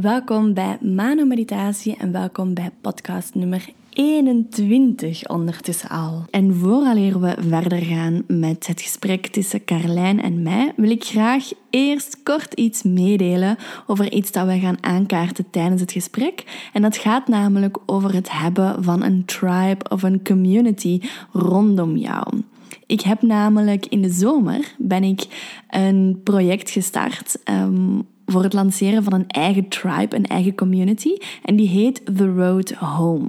Welkom bij Mano Meditatie en welkom bij podcast nummer 21 ondertussen al. En vooraleer we verder gaan met het gesprek tussen Carlijn en mij, wil ik graag eerst kort iets meedelen over iets dat wij gaan aankaarten tijdens het gesprek. En dat gaat namelijk over het hebben van een tribe of een community rondom jou. Ik heb namelijk in de zomer ben ik een project gestart um, voor het lanceren van een eigen tribe, een eigen community. En die heet The Road Home.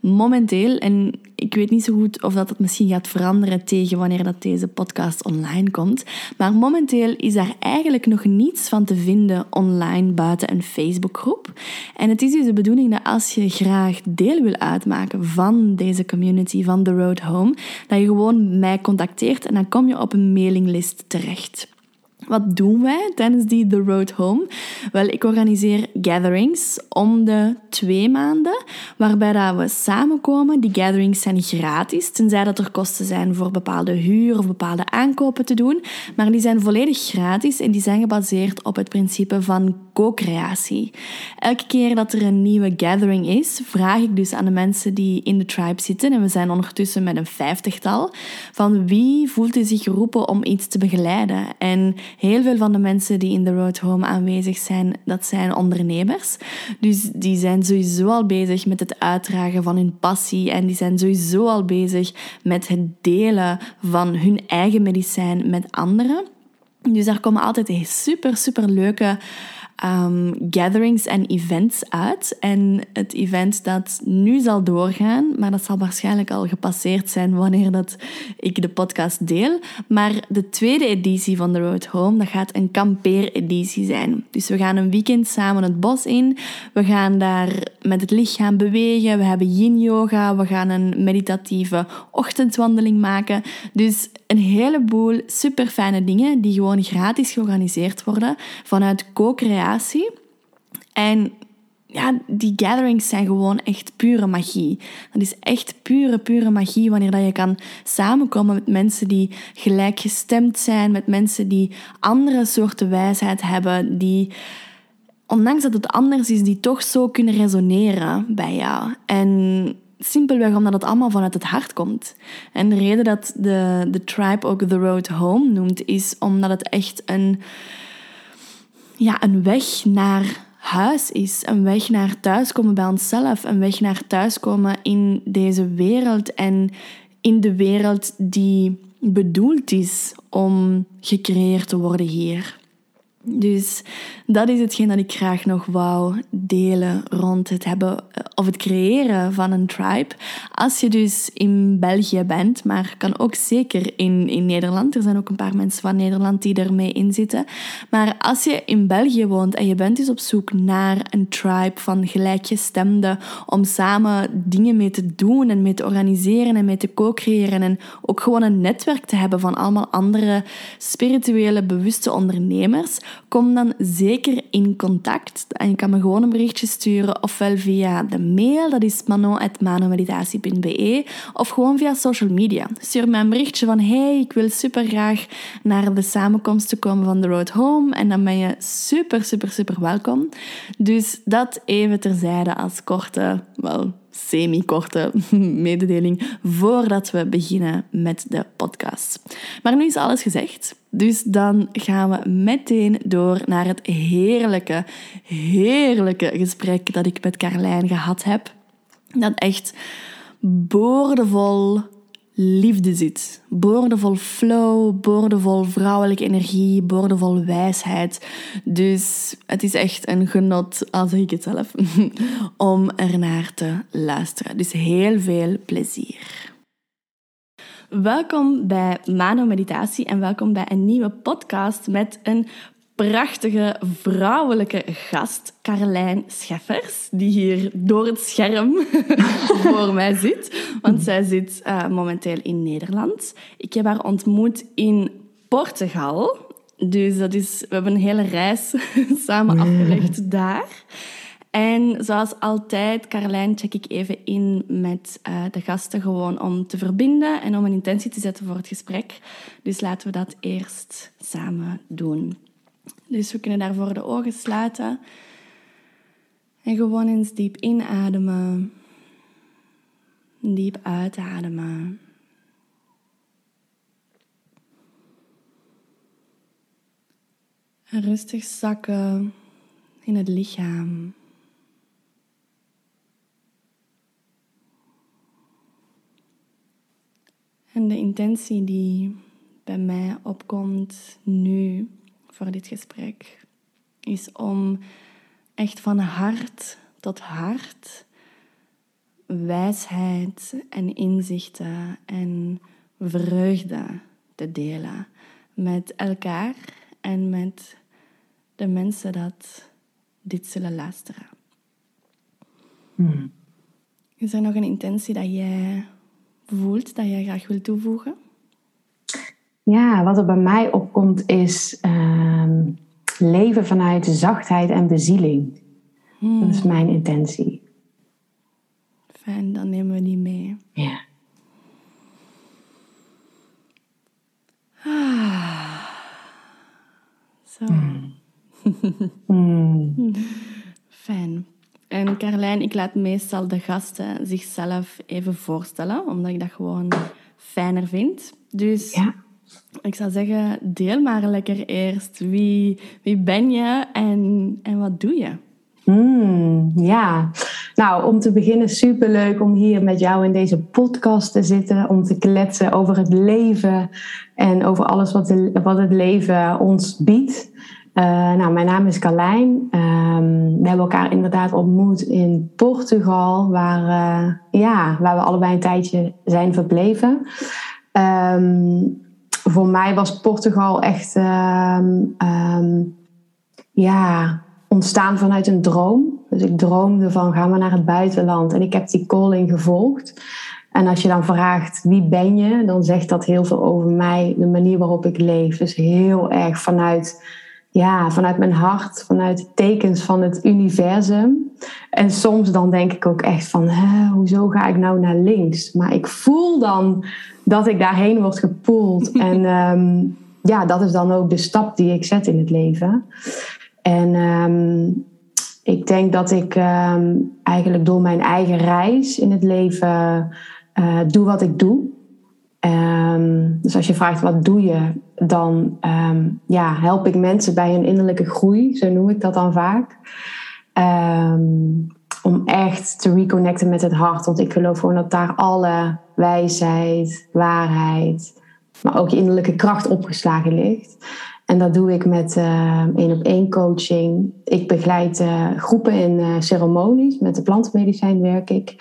Momenteel, en ik weet niet zo goed of dat het misschien gaat veranderen tegen wanneer dat deze podcast online komt, maar momenteel is daar eigenlijk nog niets van te vinden online buiten een Facebookgroep. En het is dus de bedoeling dat als je graag deel wil uitmaken van deze community, van The Road Home, dat je gewoon mij contacteert en dan kom je op een mailinglist terecht. Wat doen wij tijdens die The Road Home? Wel, ik organiseer gatherings om de twee maanden, waarbij dat we samenkomen. Die gatherings zijn gratis, tenzij dat er kosten zijn voor bepaalde huur of bepaalde aankopen te doen. Maar die zijn volledig gratis en die zijn gebaseerd op het principe van co-creatie. Elke keer dat er een nieuwe gathering is, vraag ik dus aan de mensen die in de tribe zitten, en we zijn ondertussen met een vijftigtal, van wie voelt zich geroepen om iets te begeleiden. En heel veel van de mensen die in de Road Home aanwezig zijn, dat zijn ondernemers. Dus die zijn sowieso al bezig met het uitdragen van hun passie en die zijn sowieso al bezig met het delen van hun eigen medicijn met anderen. Dus daar komen altijd super, super leuke um, gatherings en events uit. En het event dat nu zal doorgaan, maar dat zal waarschijnlijk al gepasseerd zijn wanneer dat ik de podcast deel. Maar de tweede editie van The Road Home, dat gaat een kampeer-editie zijn. Dus we gaan een weekend samen het bos in. We gaan daar met het lichaam bewegen. We hebben yin-yoga. We gaan een meditatieve ochtendwandeling maken. Dus een heleboel super fijne dingen die gewoon gratis georganiseerd worden vanuit co-creatie. En ja, die gatherings zijn gewoon echt pure magie. Dat is echt pure, pure magie wanneer dat je kan samenkomen met mensen die gelijkgestemd zijn, met mensen die andere soorten wijsheid hebben, die, ondanks dat het anders is, die toch zo kunnen resoneren bij jou. En Simpelweg omdat het allemaal vanuit het hart komt. En de reden dat de, de tribe ook The Road Home noemt, is omdat het echt een, ja, een weg naar huis is. Een weg naar thuiskomen bij onszelf. Een weg naar thuiskomen in deze wereld en in de wereld die bedoeld is om gecreëerd te worden hier. Dus dat is hetgeen dat ik graag nog wou delen rond het hebben eh, of het creëren van een tribe. Als je dus in België bent, maar kan ook zeker in, in Nederland. Er zijn ook een paar mensen van Nederland die ermee in zitten. Maar als je in België woont en je bent dus op zoek naar een tribe van gelijkgestemden om samen dingen mee te doen en mee te organiseren en mee te co-creëren en ook gewoon een netwerk te hebben van allemaal andere spirituele bewuste ondernemers, kom dan zeker in contact. En je kan me gewoon een berichtje sturen, ofwel via de mail, dat is manon.manomeditatie.be, of gewoon via social media. Stuur me een berichtje van, hey, ik wil super graag naar de samenkomst komen van The Road Home. En dan ben je super, super, super welkom. Dus dat even terzijde als korte, wel, semi-korte mededeling voordat we beginnen met de podcast. Maar nu is alles gezegd. Dus dan gaan we meteen door naar het heerlijke, heerlijke gesprek dat ik met Carlijn gehad heb. Dat echt boordevol liefde zit. Boordevol flow, boordevol vrouwelijke energie, boordevol wijsheid. Dus het is echt een genot, als ik het zelf, om ernaar te luisteren. Dus heel veel plezier. Welkom bij Mano Meditatie en welkom bij een nieuwe podcast met een prachtige vrouwelijke gast, Carlijn Scheffers, die hier door het scherm voor mij zit. Want zij zit uh, momenteel in Nederland. Ik heb haar ontmoet in Portugal. Dus dat is, we hebben een hele reis samen afgelegd daar. En zoals altijd, Carlijn, check ik even in met uh, de gasten gewoon om te verbinden en om een intentie te zetten voor het gesprek. Dus laten we dat eerst samen doen. Dus we kunnen daarvoor de ogen sluiten. En gewoon eens diep inademen. Diep uitademen. En rustig zakken in het lichaam. En de intentie die bij mij opkomt nu voor dit gesprek is om echt van hart tot hart wijsheid en inzichten en vreugde te delen met elkaar en met de mensen dat dit zullen luisteren. Hmm. Is er nog een intentie dat jij voelt dat jij graag wil toevoegen? Ja, wat er bij mij opkomt is ehm, leven vanuit zachtheid en bezieling. Hmm. Dat is mijn intentie. Fijn, dan nemen we die mee. Ja. Ah. Zo. Hmm. Fijn. En Carlijn, ik laat meestal de gasten zichzelf even voorstellen, omdat ik dat gewoon fijner vind. Dus ja. Ik zou zeggen, deel maar lekker eerst. Wie, wie ben je en, en wat doe je? Hmm, ja, nou om te beginnen superleuk om hier met jou in deze podcast te zitten. Om te kletsen over het leven en over alles wat, de, wat het leven ons biedt. Uh, nou, mijn naam is Carlijn. Ehm, we hebben elkaar inderdaad ontmoet in Portugal, waar, uh, ja, waar we allebei een tijdje zijn verbleven. Um, voor mij was Portugal echt um, ja, ontstaan vanuit een droom. Dus ik droomde van gaan we naar het buitenland en ik heb die calling gevolgd. En als je dan vraagt wie ben je, dan zegt dat heel veel over mij, de manier waarop ik leef. Dus heel erg vanuit ja, vanuit mijn hart, vanuit de tekens van het universum. En soms dan denk ik ook echt van, hè, hoezo ga ik nou naar links? Maar ik voel dan dat ik daarheen word gepoeld. en ehm, ja, dat is dan ook de stap die ik zet in het leven. En um, ik denk dat ik um, eigenlijk door mijn eigen reis in het leven uh, doe wat ik doe. Dus als je vraagt wat doe je, dan um, ja, help ik mensen bij hun innerlijke groei, zo noem ik dat dan vaak. Um, om echt te reconnecten met het hart. Want ik geloof gewoon dat daar alle wijsheid, waarheid, maar ook je innerlijke kracht opgeslagen ligt. En dat doe ik met één op één coaching. Ik begeleid uh, groepen in uh, ceremonies. Met de plantenmedicijn werk ik.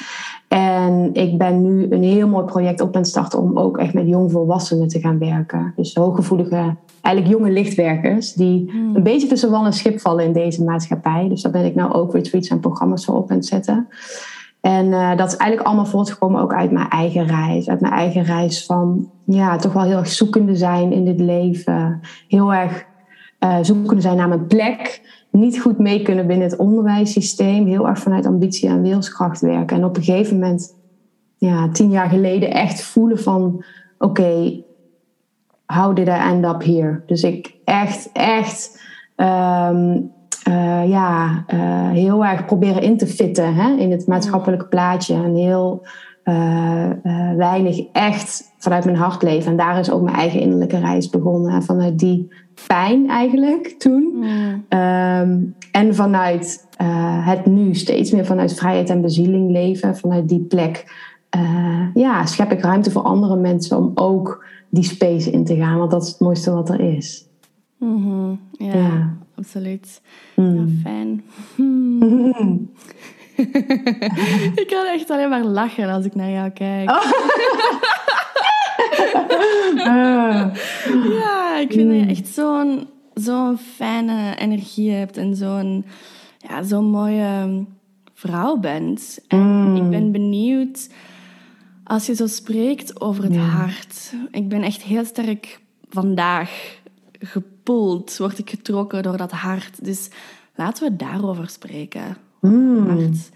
En ik ben nu een heel mooi project op aan het starten om ook echt met jongvolwassenen te gaan werken. Dus hooggevoelige, eigenlijk jonge lichtwerkers die hmm. een beetje tussen wal en schip vallen in deze maatschappij. Dus daar ben ik nou ook retreats en programma's voor op aan het zetten. En uh, dat is eigenlijk allemaal voortgekomen ook uit mijn eigen reis. Uit mijn eigen reis van ja, toch wel heel erg zoekende zijn in dit leven. Heel erg uh, zoekende zijn naar mijn plek niet goed mee kunnen binnen het onderwijssysteem. Heel erg vanuit ambitie en wilskracht werken. En op een gegeven moment, ja, tien jaar geleden, echt voelen van... Oké, okay, how did I end up here? Dus ik echt, echt... Um, uh, ja, uh, heel erg proberen in te fitten hè, in het maatschappelijke plaatje. En heel uh, weinig echt vanuit mijn hart leven. En daar is ook mijn eigen innerlijke reis begonnen. Vanuit die pijn eigenlijk toen. Um, en vanuit het nu steeds meer vanuit vrijheid en bezieling leven. Vanuit die plek ja, schep ik ruimte voor andere mensen om ook die space in te gaan. Want dat is het mooiste wat er is. Mm -hmm. ja, ja, absoluut. Mm. Ja, fijn. Hmm. ik kan echt alleen maar lachen als ik naar jou kijk. Oh. ja, ik vind dat je echt zo'n zo'n fijne energie hebt en zo'n ja, zo'n mooie vrouw bent. En mm. ik ben benieuwd als je zo spreekt over het hart. Ik ben echt heel sterk vandaag gepoeld, word ik getrokken door dat hart. Dus laten we daarover spreken. Mm. Hart.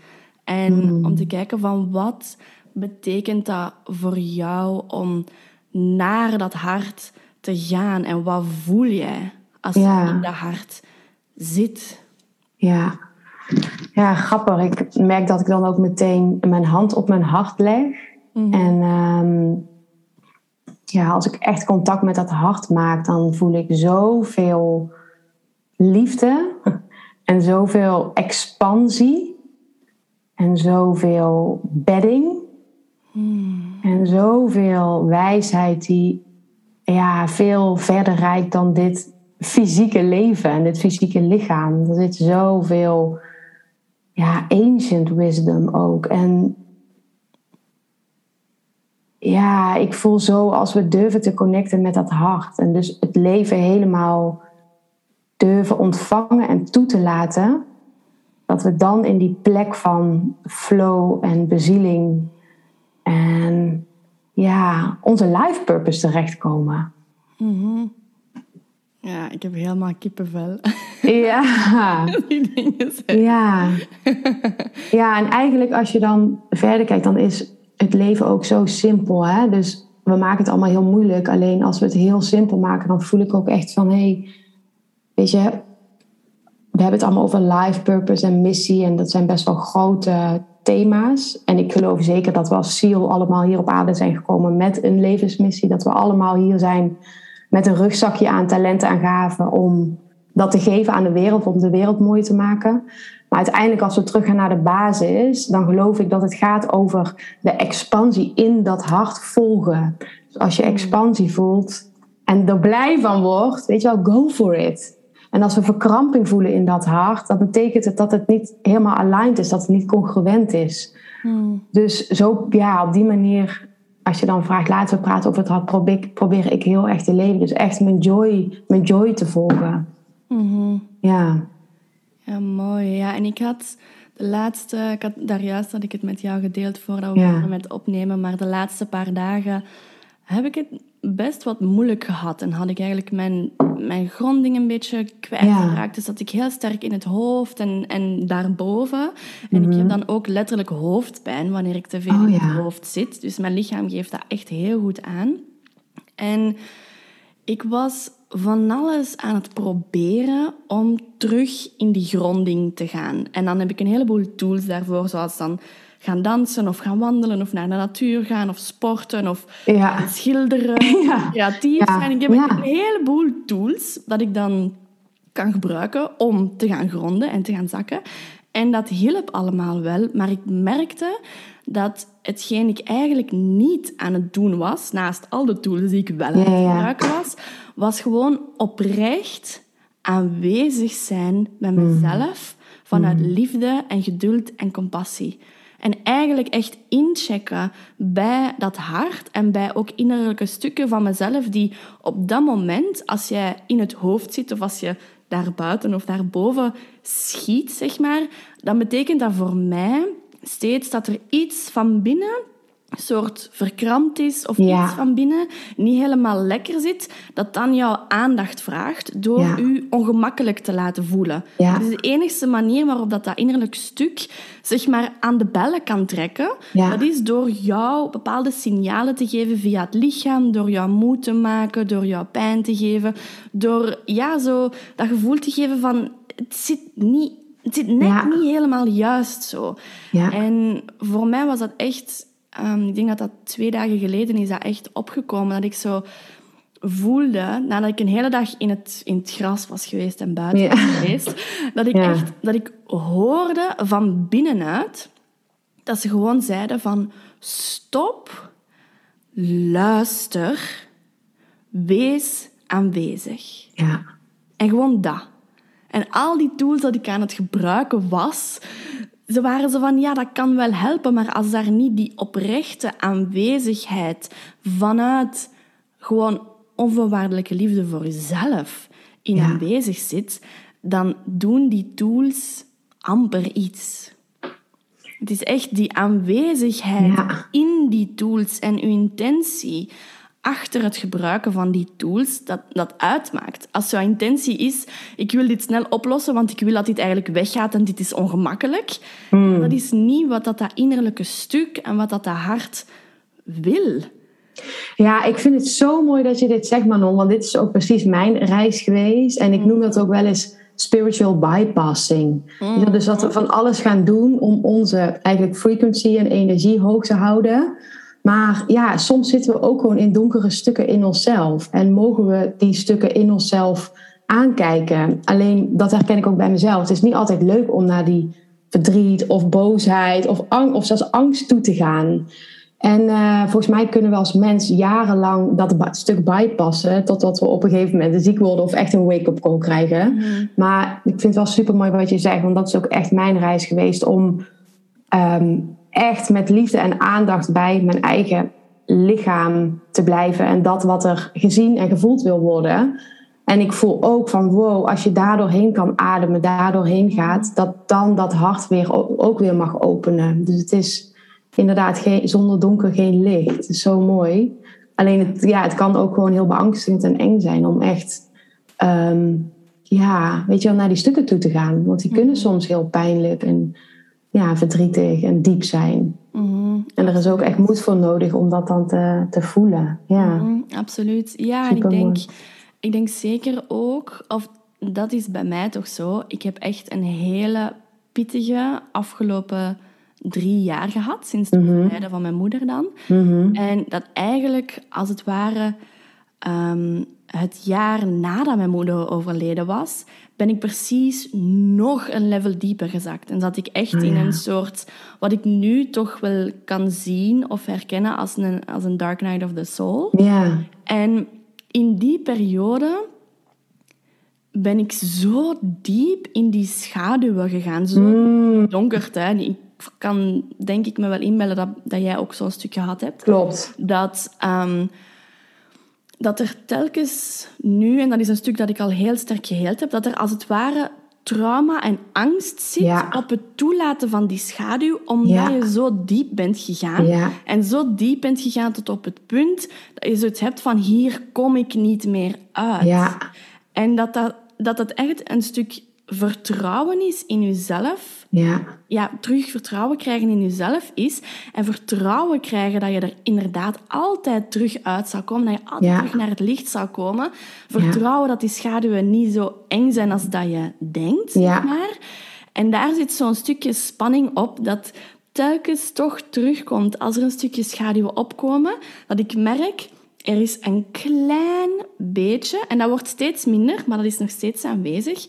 En mm. om te kijken van wat betekent dat voor jou om naar dat hart te gaan en wat voel jij als je in dat hart zit? Ja. Ja, grappig. Ik merk dat ik dan ook meteen mijn hand op mijn hart leg. Mhm. En ehm, ja, als ik echt contact met dat hart maak, dan voel ik zoveel liefde en zoveel expansie en zoveel bedding en zoveel wijsheid die ja, veel verder reikt dan dit fysieke leven en dit fysieke lichaam. Er zit zoveel ja, ancient wisdom ook. En ja, ik voel zo als we durven te connecten met dat hart. En dus het leven helemaal durven ontvangen en toe te laten. Dat we dan in die plek van flow en bezieling en ja, onze life purpose terechtkomen. Ja, ik heb helemaal kippenvel. Ja. Die dingen zijn. Ja. ja, en eigenlijk als je dan verder kijkt, dan is het leven ook zo simpel. Hè? Dus we maken het allemaal heel moeilijk. Alleen als we het heel simpel maken, dan voel ik ook echt van... hé, hey, weet je, we hebben het allemaal over life purpose en missie. En dat zijn best wel grote thema's. En ik geloof zeker dat we als ziel allemaal hier op aarde zijn gekomen met een levensmissie. Dat we allemaal hier zijn met een rugzakje aan talenten en gaven om dat te geven aan de wereld, om de wereld mooi te maken. Maar uiteindelijk, als we teruggaan naar de basis, dan geloof ik dat het gaat over de expansie in dat hart volgen. Dus als je expansie voelt en er blij van wordt, weet je wel, go for it. En als we verkramping voelen in dat hart, dan betekent het dat het niet helemaal aligned is, dat het niet congruent is. Dus zo, ja, op die manier, als je dan vraagt, laten we praten over het hart, probeer, probeer ik heel echt te leven. Dus echt mijn joy, mijn joy te volgen. Ja. Ja, mooi. Ja, en ik had de laatste... Ik had, daar juist had ik het met jou gedeeld voordat we Ja. begonnen met opnemen. Maar de laatste paar dagen heb ik het best wat moeilijk gehad. En had ik eigenlijk mijn, mijn gronding een beetje kwijtgeraakt. Dus dat ik heel sterk in het hoofd en, en daarboven. En ik heb dan ook letterlijk hoofdpijn wanneer ik te veel Mhm. Oh, in ja. het hoofd zit. Dus mijn lichaam geeft dat echt heel goed aan. En ik was van alles aan het proberen om terug in die gronding te gaan. En dan heb ik een heleboel tools daarvoor, zoals dan gaan dansen of gaan wandelen of naar de natuur gaan of sporten of Ja. schilderen, Ja. creatief Ja. zijn. Ik heb een heleboel tools dat ik dan kan gebruiken om te gaan gronden en te gaan zakken. En dat hielp allemaal wel, maar ik merkte dat hetgeen ik eigenlijk niet aan het doen was, naast al de tools die ik wel aan het gebruiken was, was gewoon oprecht aanwezig zijn bij mezelf vanuit liefde en geduld en compassie. En eigenlijk echt inchecken bij dat hart en bij ook innerlijke stukken van mezelf die op dat moment, als jij in het hoofd zit of als je daar buiten of daarboven schiet, zeg maar, dan betekent dat voor mij steeds dat er iets van binnen soort verkrampt is of Ja. iets van binnen niet helemaal lekker zit, dat dan jouw aandacht vraagt door Ja. u ongemakkelijk te laten voelen. Ja. Dat is de enigste manier waarop dat, dat innerlijk stuk zeg maar aan de bellen kan trekken. Dat is door jou bepaalde signalen te geven via het lichaam, door jou moe te maken, door jou pijn te geven, door ja, zo dat gevoel te geven van het zit niet het zit net niet helemaal juist zo. En voor mij was dat echt... ehm, ik denk dat dat twee dagen geleden is dat echt opgekomen. Dat ik zo voelde, nadat ik een hele dag in het, in het gras was geweest en buiten Ja. was geweest, dat ik Ja. echt dat ik hoorde van binnenuit dat ze gewoon zeiden van stop, luister, wees aanwezig. Ja. En gewoon dat. En al die tools dat ik aan het gebruiken was, ze waren zo van, ja, dat kan wel helpen, maar als daar niet die oprechte aanwezigheid vanuit gewoon onvoorwaardelijke liefde voor jezelf in Ja. aanwezig zit, dan doen die tools amper iets. Het is echt die aanwezigheid Ja. in die tools en uw intentie achter het gebruiken van die tools dat, dat uitmaakt. Als jouw intentie is, ik wil dit snel oplossen, want ik wil dat dit eigenlijk weggaat en dit is ongemakkelijk, dat is niet wat dat, dat innerlijke stuk en wat dat, dat hart wil. Ja, ik vind het zo mooi dat je dit zegt, Manon. Want dit is ook precies mijn reis geweest. En ik noem dat ook wel eens spiritual bypassing. Mm. Dus dat we van alles gaan doen om onze eigenlijk frequency en energie hoog te houden. Maar ja, soms zitten we ook gewoon in donkere stukken in onszelf. En mogen we die stukken in onszelf aankijken. Alleen dat herken ik ook bij mezelf. Het is niet altijd leuk om naar die verdriet of boosheid of, ang of zelfs angst toe te gaan. En eh, volgens mij kunnen we als mens jarenlang dat stuk bypassen. Totdat we op een gegeven moment ziek worden of echt een wake-up call krijgen. Mhm. Maar ik vind het wel super mooi wat je zegt. Want dat is ook echt mijn reis geweest om ehm, echt met liefde en aandacht bij mijn eigen lichaam te blijven. En dat wat er gezien en gevoeld wil worden. En ik voel ook van wow, als je daardoor heen kan ademen, daardoor heen gaat, dat dan dat hart weer ook weer mag openen. Dus het is inderdaad geen, zonder donker geen licht. Het is zo mooi. Alleen het, ja, het kan ook gewoon heel beangstigend en eng zijn om echt, ehm, ja, weet je wel, naar die stukken toe te gaan. Want die kunnen soms heel pijnlijk en ja, verdrietig en diep zijn. Mhm. En er is ook echt moed voor nodig om dat dan te, te voelen. Ja. Mhm, absoluut. Ja, en ik denk, ik denk zeker ook, of dat is bij mij toch zo, ik heb echt een hele pittige afgelopen drie jaar gehad, sinds het overlijden van mijn moeder dan. Mhm. En dat eigenlijk, als het ware, ehm, het jaar nadat mijn moeder overleden was, ben ik precies nog een level dieper gezakt. En zat ik echt in een soort, wat ik nu toch wel kan zien of herkennen als een, als een Dark Night of the Soul. Ja. En in die periode ben ik zo diep in die schaduwen gegaan. Zo Mm, donkerte. hè. Ik kan denk ik me wel inbeelden dat, dat jij ook zo'n stuk gehad hebt. klopt. Dat, ehm, dat er telkens nu, en dat is een stuk dat ik al heel sterk geheeld heb, dat er als het ware trauma en angst zit Ja. op het toelaten van die schaduw, omdat Ja. je zo diep bent gegaan. Ja. En zo diep bent gegaan tot op het punt dat je zoiets hebt van hier kom ik niet meer uit. Ja. En dat dat, dat het echt een stuk vertrouwen is in jezelf. Ja. Ja, terug vertrouwen krijgen in jezelf is. En vertrouwen krijgen dat je er inderdaad altijd terug uit zou komen. Dat je altijd Ja. terug naar het licht zou komen. Vertrouwen dat die schaduwen niet zo eng zijn als dat je denkt. zeg maar. En daar zit zo'n stukje spanning op dat telkens toch terugkomt. Als er een stukje schaduwen opkomen, dat ik merk... Er is een klein beetje, en dat wordt steeds minder, maar dat is nog steeds aanwezig,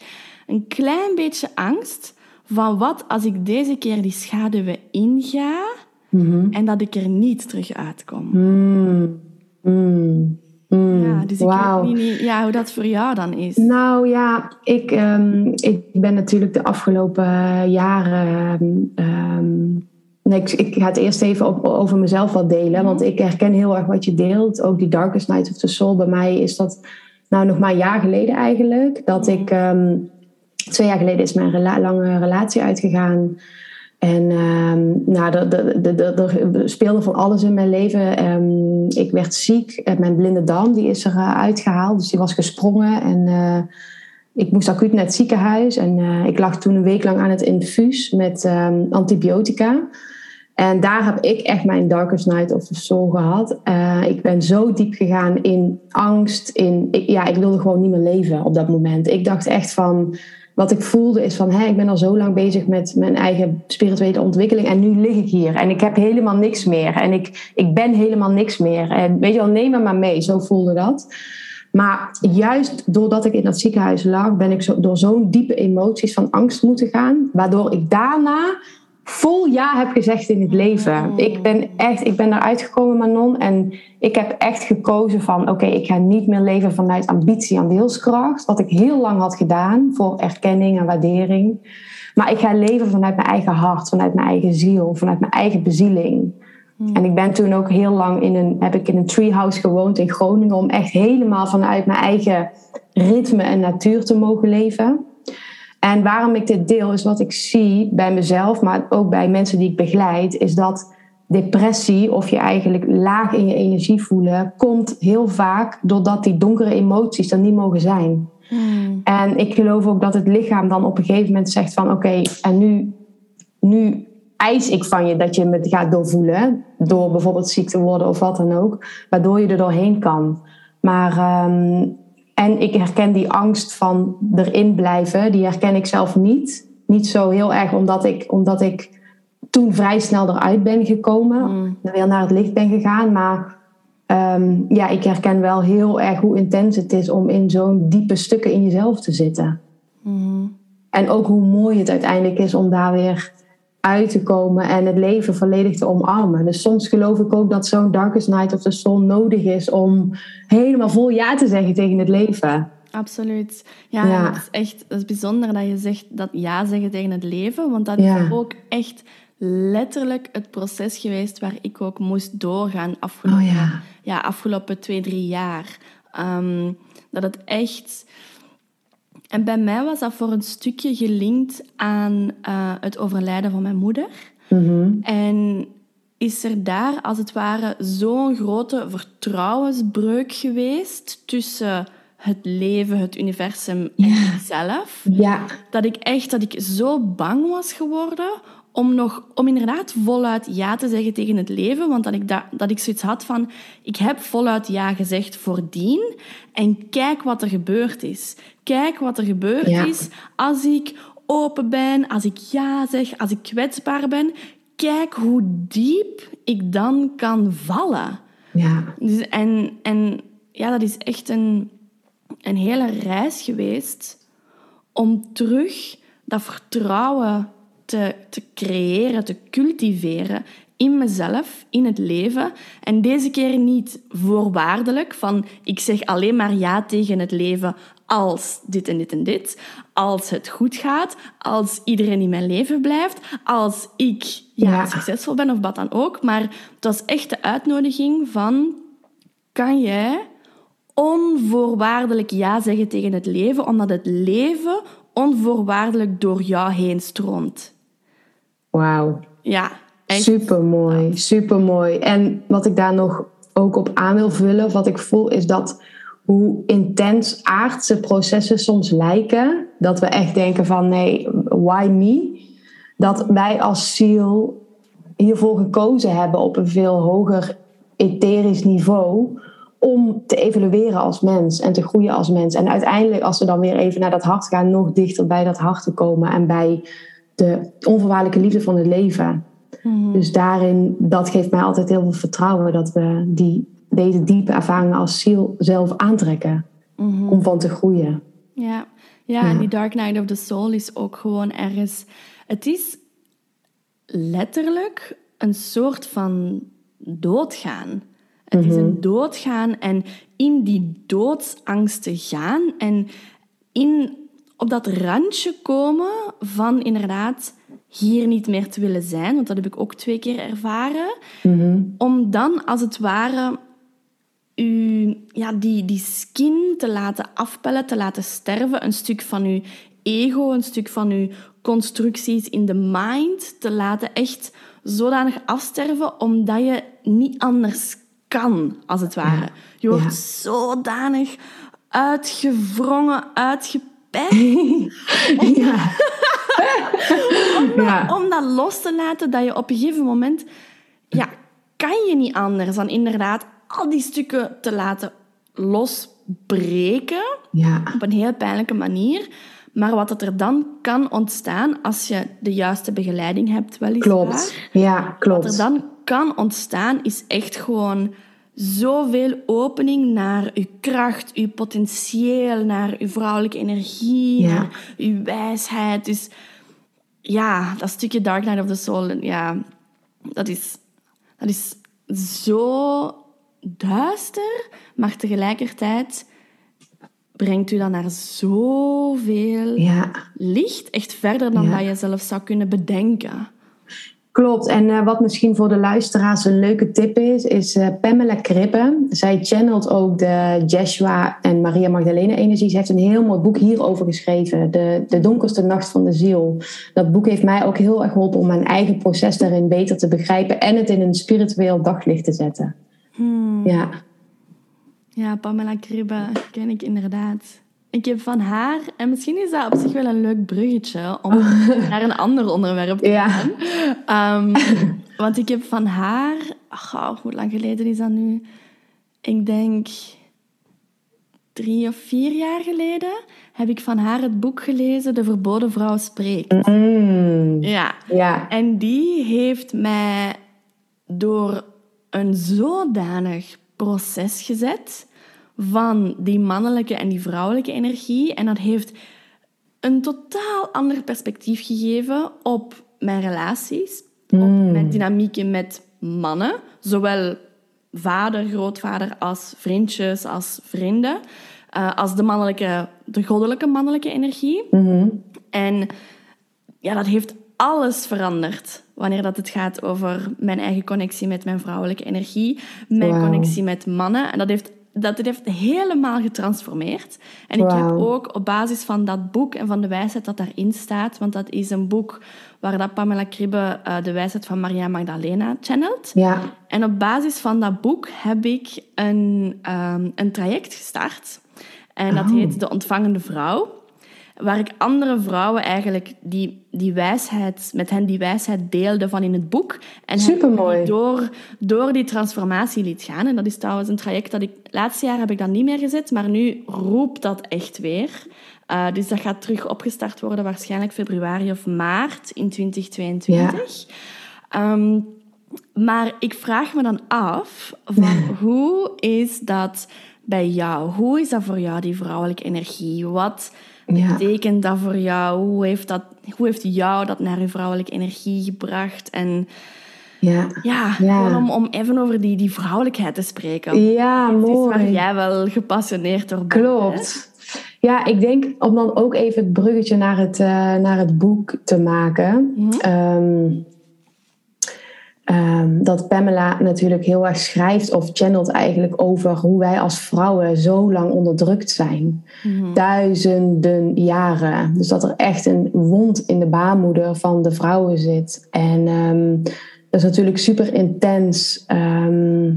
een klein beetje angst van wat als ik deze keer die schaduwen inga en dat ik er niet terug uitkom. Mm, mm, mm. Ja, dus ik weet niet ja, hoe dat voor jou dan is. Nou ja, ik, ehm, ik ben natuurlijk de afgelopen jaren. ehm, nee, ik, ik ga het eerst even op, over mezelf wat delen. Want ik herken heel erg wat je deelt. Ook die Darkest Night of the Soul. Bij mij is dat nou nog maar een jaar geleden eigenlijk. Dat ik. ehm, twee jaar geleden is mijn lange relatie uitgegaan. En ehm, nou, er, speelde van alles in mijn leven. Ehm, ik werd ziek. Mijn blinde darm die is er eh, uitgehaald. Dus die was gesprongen. En eh, ik moest acuut naar het ziekenhuis. En eh, ik lag toen een week lang aan het infuus met ehm, antibiotica. En daar heb ik echt mijn darkest night of the soul gehad. Eh, ik ben zo diep gegaan in angst. In, ja, ik wilde gewoon niet meer leven op dat moment. Ik dacht echt van... Wat ik voelde is van, hè, ik ben al zo lang bezig met mijn eigen spirituele ontwikkeling en nu lig ik hier en ik heb helemaal niks meer en ik, ik ben helemaal niks meer. En weet je wel, neem me maar mee, zo voelde dat. Maar juist doordat ik in dat ziekenhuis lag, ben ik zo, door zo'n diepe emoties van angst moeten gaan, waardoor ik daarna vol ja heb gezegd in het leven. Ik ben echt, ik ben eruit gekomen, Manon, en ik heb echt gekozen van, oké, ik ga niet meer leven vanuit ambitie en wilskracht, wat ik heel lang had gedaan voor erkenning en waardering. Maar ik ga leven vanuit mijn eigen hart, vanuit mijn eigen ziel, vanuit mijn eigen bezieling. En ik ben toen ook heel lang in een, heb ik in een treehouse gewoond in Groningen, om echt helemaal vanuit mijn eigen ritme en natuur te mogen leven. En waarom ik dit deel, is wat ik zie bij mezelf, maar ook bij mensen die ik begeleid, is dat depressie of je eigenlijk laag in je energie voelen, komt heel vaak doordat die donkere emoties er niet mogen zijn. Hmm. En ik geloof ook dat het lichaam dan op een gegeven moment zegt van oké, en nu, nu eis ik van je dat je me gaat doorvoelen, door bijvoorbeeld ziek te worden of wat dan ook, waardoor je er doorheen kan. Maar ehm, en ik herken die angst van erin blijven, die herken ik zelf niet. Niet zo heel erg omdat ik, omdat ik toen vrij snel eruit ben gekomen, mm. weer naar het licht ben gegaan. Maar um, ja, ik herken wel heel erg hoe intens het is om in zo'n diepe stukken in jezelf te zitten. Mm. En ook hoe mooi het uiteindelijk is om daar weer uit te komen en het leven volledig te omarmen. Dus soms geloof ik ook dat zo'n Darkest Night of the Soul nodig is om helemaal vol ja te zeggen tegen het leven. Absoluut. Ja, ja. het is echt het is bijzonder dat je zegt dat ja zeggen tegen het leven, want dat is ook echt letterlijk het proces geweest waar ik ook moest doorgaan afgelopen, oh ja. ja. afgelopen twee, drie jaar. Um, dat het echt en bij mij was dat voor een stukje gelinkt aan uh, het overlijden van mijn moeder. Mm-hmm. En is er daar als het ware zo'n grote vertrouwensbreuk geweest tussen het leven, het universum en mezelf. Ja. Dat ik echt dat ik zo bang was geworden om, nog, om inderdaad voluit ja te zeggen tegen het leven. Want dat ik, dat, dat ik zoiets had van, ik heb voluit ja gezegd voordien. En kijk wat er gebeurd is. Kijk wat er gebeurd is als ik open ben, als ik ja zeg, als ik kwetsbaar ben. Kijk hoe diep ik dan kan vallen. Ja. Dus, en, en ja, dat is echt een, een hele reis geweest om terug dat vertrouwen te, te creëren, te cultiveren in mezelf, in het leven. En deze keer niet voorwaardelijk van ik zeg alleen maar ja tegen het leven als dit en dit en dit, als het goed gaat, als iedereen in mijn leven blijft, als ik ja, succesvol ben of wat dan ook. Maar het was echt de uitnodiging van kan jij onvoorwaardelijk ja zeggen tegen het leven, omdat het leven onvoorwaardelijk door jou heen stroomt. Wauw. Ja. Super mooi, super mooi. En wat ik daar nog ook op aan wil vullen, wat ik voel, is dat hoe intens aardse processen soms lijken, dat we echt denken van nee, why me? Dat wij als ziel hiervoor gekozen hebben op een veel hoger etherisch niveau om te evolueren als mens en te groeien als mens. En uiteindelijk, als we dan weer even naar dat hart gaan, nog dichter bij dat hart te komen en bij de onvoorwaardelijke liefde van het leven. Mhm. Dus daarin, dat geeft mij altijd heel veel vertrouwen dat we die, deze diepe ervaringen als ziel zelf aantrekken. Mhm. Om van te groeien. Ja. ja, en die Dark Night of the Soul is ook gewoon ergens... Het is letterlijk een soort van doodgaan. Het is een mhm. doodgaan en in die doodsangst te gaan en in op dat randje komen van inderdaad hier niet meer te willen zijn, want dat heb ik ook twee keer ervaren, mhm. om dan als het ware u, ja, die, die skin te laten afpellen, te laten sterven, een stuk van uw ego, een stuk van uw constructies in de mind, te laten echt zodanig afsterven, omdat je niet anders kan, als het ware. Je wordt zodanig uitgewrongen, uitgepakt om, ja. om, dat, los te laten, dat je op een gegeven moment... Ja, kan je niet anders dan inderdaad al die stukken te laten losbreken. Ja. Op een heel pijnlijke manier. Maar wat er dan kan ontstaan als je de juiste begeleiding hebt, weliswaar. Klopt, ja, klopt. Wat er dan kan ontstaan, is echt gewoon zoveel opening naar uw kracht, uw potentieel, naar uw vrouwelijke energie, naar uw wijsheid. Dus ja, dat stukje Dark Night of the Soul, ja, dat is, dat is zo duister, maar tegelijkertijd brengt u dan naar zoveel ja. licht, echt verder dan dat je zelf zou kunnen bedenken. Klopt. En uh, wat misschien voor de luisteraars een leuke tip is, is uh, Pamela Krippen. Zij channelt ook de Jeshua en Maria Magdalena energie. Ze heeft een heel mooi boek hierover geschreven. De, de donkerste nacht van de ziel. Dat boek heeft mij ook heel erg geholpen om mijn eigen proces daarin beter te begrijpen. En het in een spiritueel daglicht te zetten. Hmm. Ja. Ja, Pamela Krippen ken ik inderdaad. Ik heb van haar, en misschien is dat op zich wel een leuk bruggetje om naar een ander onderwerp te gaan. Ehm, want ik heb van haar, oh, hoe lang geleden is dat nu? Ik denk drie of vier jaar geleden heb ik van haar het boek gelezen De Verboden Vrouw Spreekt. Mm. Ja. Ja. En die heeft mij door een zodanig proces gezet van die mannelijke en die vrouwelijke energie. En dat heeft een totaal ander perspectief gegeven op mijn relaties, op mijn dynamieken met mannen, zowel vader, grootvader als vriendjes, als vrienden, eh, als de mannelijke, de goddelijke mannelijke energie. En ja, dat heeft alles veranderd wanneer dat het gaat over mijn eigen connectie met mijn vrouwelijke energie, mijn connectie met mannen. En dat heeft, dat het heeft helemaal getransformeerd. En ik heb ook op basis van dat boek en van de wijsheid dat daarin staat, want dat is een boek waar dat Pamela Kribbe eh, de wijsheid van Maria Magdalena channelt. Ja. En op basis van dat boek heb ik een, ehm, een traject gestart. En dat Oh. heet De Ontvangende Vrouw. Waar ik andere vrouwen eigenlijk die, die wijsheid, met hen die wijsheid deelde van in het boek. En Supermooi. door, door die transformatie liet gaan. En dat is trouwens een traject dat ik... Laatste jaar heb ik dat niet meer gezet, maar nu roept dat echt weer. Eh, dus dat gaat terug opgestart worden, waarschijnlijk februari of maart in 2022. Ehm, maar ik vraag me dan af, van hoe is dat bij jou? Hoe is dat voor jou, die vrouwelijke energie? Wat Ja. betekent dat voor jou? Hoe heeft, dat, hoe heeft jou dat naar je vrouwelijke energie gebracht? En Ja. ja, Ja. om, om even over die, die vrouwelijkheid te spreken. Ja, Het is waar mooi. jij wel gepassioneerd door bent. hè? Klopt. Ja, ik denk om dan ook even het bruggetje naar het, eh, naar het boek te maken. Ehm, ehm, dat Pamela natuurlijk heel erg schrijft of channelt eigenlijk over hoe wij als vrouwen zo lang onderdrukt zijn. Mhm. Duizenden jaren. Dus dat er echt een wond in de baarmoeder van de vrouwen zit. En ehm, dat is natuurlijk super intens. ehm,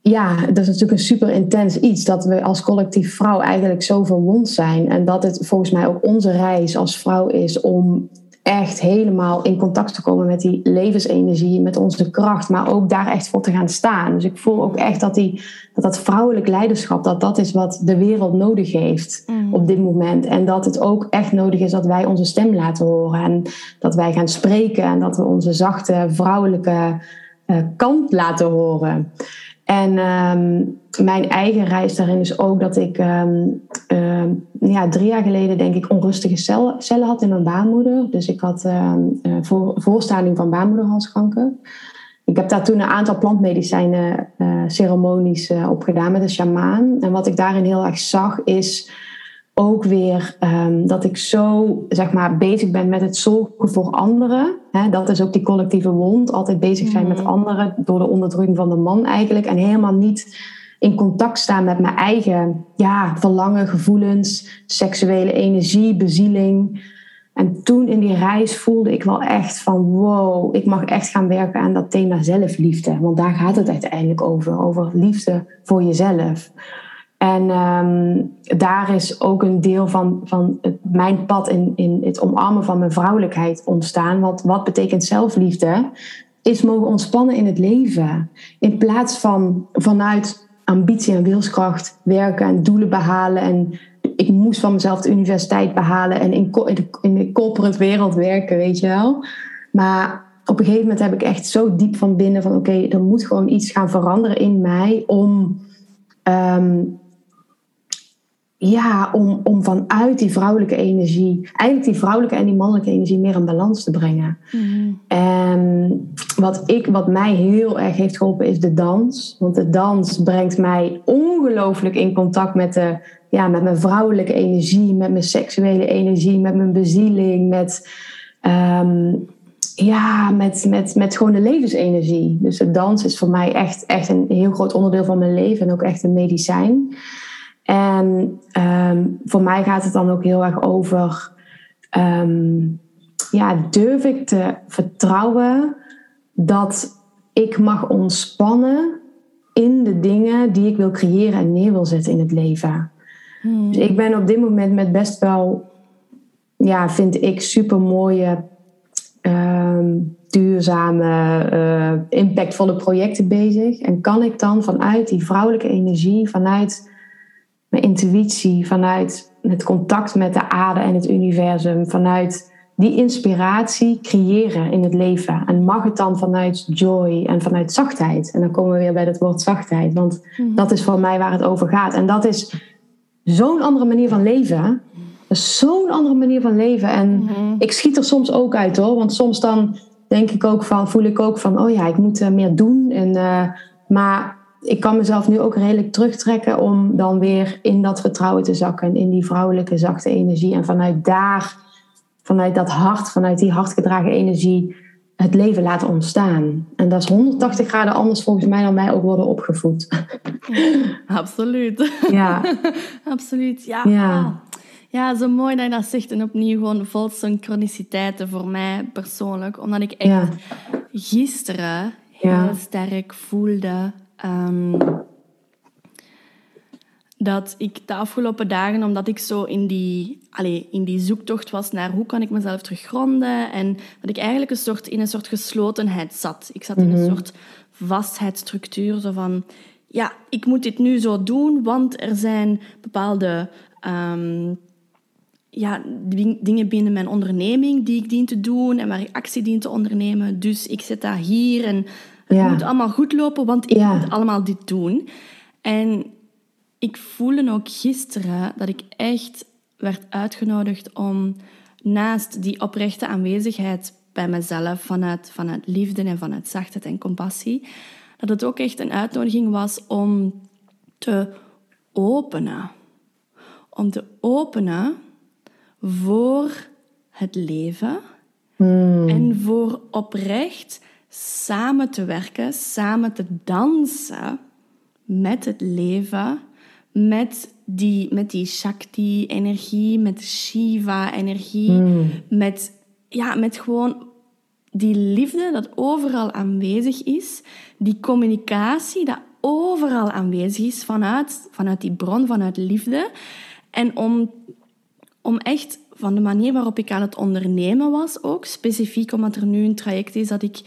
ja, dat is natuurlijk een super intens iets. Dat we als collectief vrouw eigenlijk zo verwond zijn. En dat het volgens mij ook onze reis als vrouw is om echt helemaal in contact te komen met die levensenergie, met onze kracht, maar ook daar echt voor te gaan staan. Dus ik voel ook echt dat die, dat, dat vrouwelijk leiderschap, dat dat is wat de wereld nodig heeft Mhm. op dit moment. En dat het ook echt nodig is dat wij onze stem laten horen en dat wij gaan spreken en dat we onze zachte vrouwelijke eh, kant laten horen. En ehm, mijn eigen reis daarin is ook dat ik ehm, ehm, ja, drie jaar geleden denk ik onrustige cel- cellen had in mijn baarmoeder. Dus ik had eh, voor, van baarmoederhalskanker. Ik heb daar toen een aantal plantmedicijnen eh, ceremonies eh, op gedaan met een sjamaan. En wat ik daarin heel erg zag is ook weer ehm, dat ik zo zeg maar, bezig ben met het zorgen voor anderen. Dat is ook die collectieve wond. Altijd bezig zijn met anderen door de onderdrukking van de man eigenlijk. En helemaal niet in contact staan met mijn eigen ja, verlangen, gevoelens, seksuele energie, bezieling. En toen in die reis voelde ik wel echt van wow, ik mag echt gaan werken aan dat thema zelfliefde. Want daar gaat het uiteindelijk over. Over liefde voor jezelf. En ehm, daar is ook een deel van, van mijn pad in, in het omarmen van mijn vrouwelijkheid ontstaan. Want wat betekent zelfliefde? Is mogen ontspannen in het leven. In plaats van vanuit ambitie en wilskracht werken en doelen behalen. En ik moest van mezelf de universiteit behalen en in, in de corporate wereld werken, weet je wel. Maar op een gegeven moment heb ik echt zo diep van binnen van oké, er moet gewoon iets gaan veranderen in mij om Ehm, ja, om, om vanuit die vrouwelijke energie, eigenlijk die vrouwelijke en die mannelijke energie meer in balans te brengen. Mhm. En wat, ik, wat mij heel erg heeft geholpen is de dans. Want de dans brengt mij ongelooflijk in contact met, de, ja, met mijn vrouwelijke energie, met mijn seksuele energie, met mijn bezieling, met, ehm, ja, met, met, met gewoon de levensenergie. Dus de dans is voor mij echt, echt een heel groot onderdeel van mijn leven en ook echt een medicijn. En ehm, voor mij gaat het dan ook heel erg over, ehm, ja, durf ik te vertrouwen dat ik mag ontspannen in de dingen die ik wil creëren en neer wil zetten in het leven. Mhm. Dus ik ben op dit moment met best wel, ja, vind ik super mooie, duurzame, eh, impactvolle projecten bezig. En kan ik dan vanuit die vrouwelijke energie, vanuit mijn intuïtie, vanuit het contact met de aarde en het universum, vanuit die inspiratie creëren in het leven. En mag het dan vanuit joy en vanuit zachtheid? En dan komen we weer bij het woord zachtheid, want mhm. dat is voor mij waar het over gaat. En dat is zo'n andere manier van leven. Zo'n andere manier van leven. En mhm. ik schiet er soms ook uit hoor, want soms dan denk ik ook van, voel ik ook van, oh ja, ik moet uh, meer doen. En, uh, maar ik kan mezelf nu ook redelijk terugtrekken om dan weer in dat vertrouwen te zakken. In die vrouwelijke zachte energie. En vanuit daar, vanuit dat hart, vanuit die hartgedragen energie, het leven laten ontstaan. En dat is 180 graden anders volgens mij dan mij ook worden opgevoed. absoluut. Ja. absoluut, ja. ja. Ja, zo mooi dat je dat zegt. En opnieuw gewoon vol synchroniciteiten voor mij persoonlijk. Omdat ik echt gisteren heel sterk voelde Ehm, dat ik de afgelopen dagen, omdat ik zo in die, allez, in die zoektocht was naar hoe kan ik mezelf teruggronden en dat ik eigenlijk een soort, in een soort geslotenheid zat. Ik zat in een mhm. soort vastheidsstructuur, zo van, ja, ik moet dit nu zo doen, want er zijn bepaalde um, ja, dingen binnen mijn onderneming die ik dien te doen en waar ik actie dien te ondernemen. Dus ik zit daar hier en het moet allemaal goed lopen, want ik moet allemaal dit doen. En ik voelde ook gisteren dat ik echt werd uitgenodigd om naast die oprechte aanwezigheid bij mezelf, vanuit, vanuit liefde en vanuit zachtheid en compassie, dat het ook echt een uitnodiging was om te openen. Om te openen voor het leven hmm. en voor oprecht samen te werken, samen te dansen met het leven, met die, met die Shakti-energie, met Shiva-energie, hmm. met, ja, met gewoon die liefde dat overal aanwezig is, die communicatie dat overal aanwezig is vanuit, vanuit die bron, vanuit liefde. En om, om echt van de manier waarop ik aan het ondernemen was ook, specifiek omdat er nu een traject is dat ik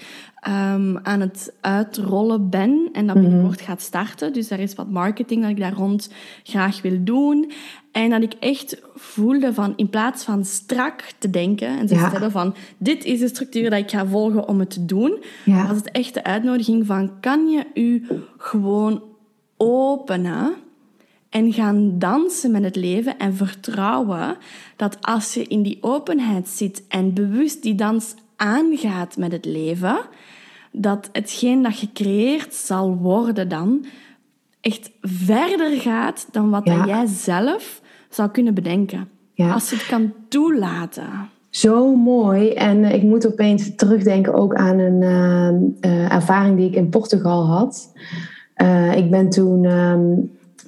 um, aan het uitrollen ben en dat mhm. binnenkort gaat starten. Dus er is wat marketing dat ik daar rond graag wil doen. En dat ik echt voelde van, in plaats van strak te denken en te stellen van, dit is de structuur dat ik ga volgen om het te doen, was het echt de uitnodiging van, kan je u gewoon openen en gaan dansen met het leven en vertrouwen dat als je in die openheid zit en bewust die dans aangaat met het leven, dat hetgeen dat je creëert zal worden dan echt verder gaat dan wat jij zelf zou kunnen bedenken. Als je het kan toelaten. Zo mooi. En eh, ik moet opeens terugdenken ook aan een eh, eh, ervaring die ik in Portugal had. ik ben toen ehm,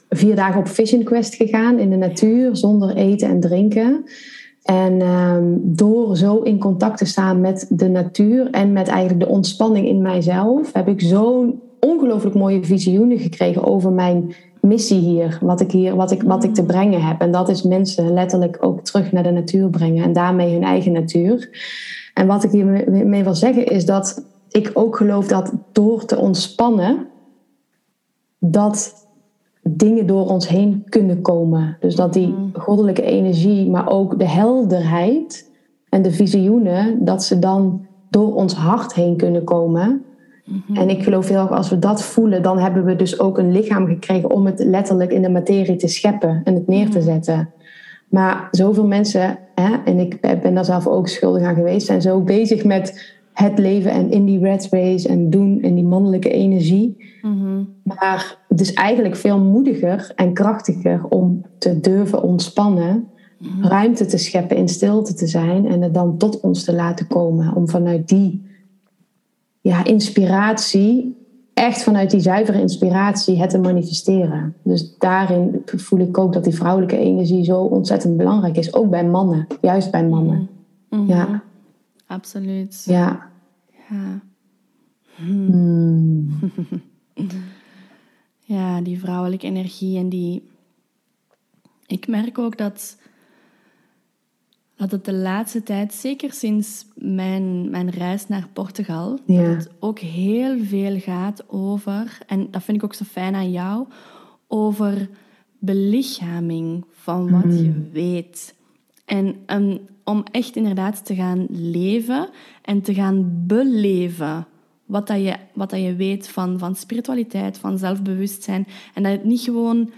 vier dagen op Vision Quest gegaan in de natuur, zonder eten en drinken. En ehm, door zo in contact te staan met de natuur en met eigenlijk de ontspanning in mijzelf, heb ik zo'n ongelooflijk mooie visioenen gekregen over mijn missie hier, wat ik hier, wat ik, wat ik te brengen heb. En dat is mensen letterlijk ook terug naar de natuur brengen en daarmee hun eigen natuur. En wat ik hiermee wil zeggen is dat ik ook geloof dat door te ontspannen, dat dingen door ons heen kunnen komen. Dus dat die mm. goddelijke energie, maar ook de helderheid en de visioenen, dat ze dan door ons hart heen kunnen komen. Mm-hmm. En ik geloof heel erg, als we dat voelen, dan hebben we dus ook een lichaam gekregen om het letterlijk in de materie te scheppen en het neer te mm. zetten. Maar zoveel mensen, hè, en ik ben daar zelf ook schuldig aan geweest, zijn zo bezig met het leven en in die red space en doen in die mannelijke energie. Mhm. Maar het is eigenlijk veel moediger en krachtiger om te durven ontspannen, mhm. ruimte te scheppen, in stilte te zijn en het dan tot ons te laten komen. Om vanuit die ja, inspiratie, echt vanuit die zuivere inspiratie, het te manifesteren. Dus daarin voel ik ook dat die vrouwelijke energie zo ontzettend belangrijk is, ook bij mannen, juist bij mannen. Mhm. Ja. Absoluut. Ja. Ja. Hmm. ja, die vrouwelijke energie en die. Ik merk ook dat, dat het de laatste tijd, zeker sinds mijn, mijn reis naar Portugal, dat het ook heel veel gaat over, en dat vind ik ook zo fijn aan jou, over belichaming van wat je Mm. weet. En um, om echt inderdaad te gaan leven en te gaan beleven wat, dat je, wat dat je weet van, van spiritualiteit, van zelfbewustzijn. En dat het niet gewoon,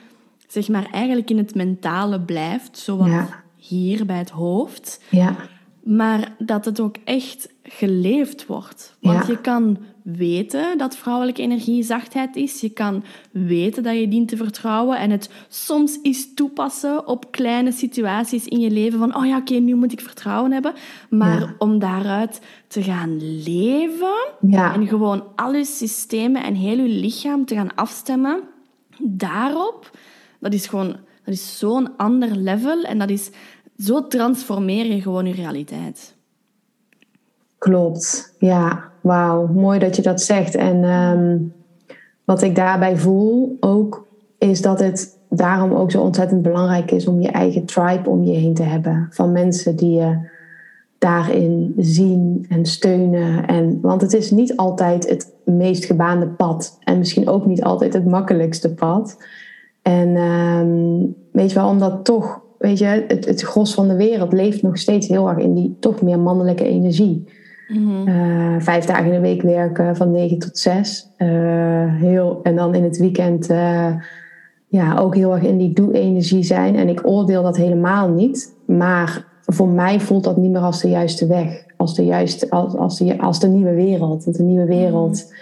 zeg maar, eigenlijk in het mentale blijft, zoals Ja. hier bij het hoofd. Ja, Maar dat het ook echt geleefd wordt. Want Ja. je kan weten dat vrouwelijke energie zachtheid is. Je kan weten dat je dient te vertrouwen. En het soms eens toepassen op kleine situaties in je leven. Van, oh ja, oké, nu moet ik vertrouwen hebben. Maar Ja. om daaruit te gaan leven. Ja. En gewoon al je systemen en heel je lichaam te gaan afstemmen. Daarop. Dat is gewoon... Dat is zo'n ander level. En dat is... Zo transformeer je gewoon je realiteit. Klopt, ja. Wauw, mooi dat je dat zegt. En ehm, wat ik daarbij voel ook, is dat het daarom ook zo ontzettend belangrijk is om je eigen tribe om je heen te hebben. Van mensen die je daarin zien en steunen. En, want het is niet altijd het meest gebaande pad. En misschien ook niet altijd het makkelijkste pad. En ehm, weet je wel, omdat toch, weet je, het, het gros van de wereld leeft nog steeds heel erg in die toch meer mannelijke energie. Eh, vijf dagen in de week werken van 9 tot 6. Eh, heel, en dan in het weekend eh, ja, ook heel erg in die doe-energie zijn. En ik oordeel dat helemaal niet. Maar voor mij voelt dat niet meer als de juiste weg. Als de, juiste, als, als de, als de nieuwe wereld. Want de nieuwe wereld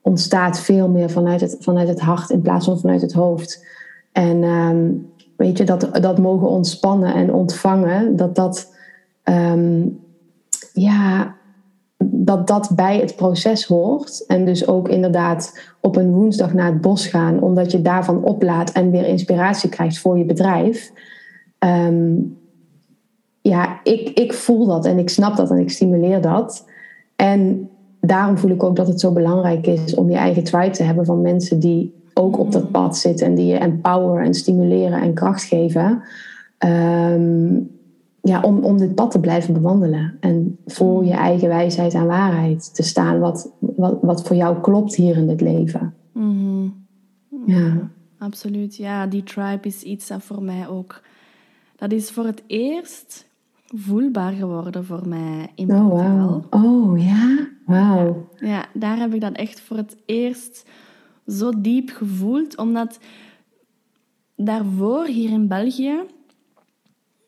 ontstaat veel meer vanuit het, vanuit het hart in plaats van vanuit het hoofd. En ehm, weet je, dat, dat mogen ontspannen en ontvangen, dat dat, ehm, ja, dat dat bij het proces hoort. En dus ook inderdaad op een woensdag naar het bos gaan, omdat je daarvan oplaat en weer inspiratie krijgt voor je bedrijf. Ehm, ja, ik, ik voel dat en ik snap dat en ik stimuleer dat. En daarom voel ik ook dat het zo belangrijk is om je eigen tribe te hebben van mensen die ook op dat pad zitten en die je empoweren en stimuleren en kracht geven. Ehm, ja, om, om dit pad te blijven bewandelen en voor je eigen wijsheid en waarheid te staan, wat, wat, wat voor jou klopt hier in dit leven. Mhm. Ja, Absoluut. Ja, die tribe is iets dat voor mij ook... Dat is voor het eerst voelbaar geworden voor mij in oh Portugal. Oh ja, wauw. Ja, daar heb ik dat echt voor het eerst zo diep gevoeld. Omdat daarvoor hier in België,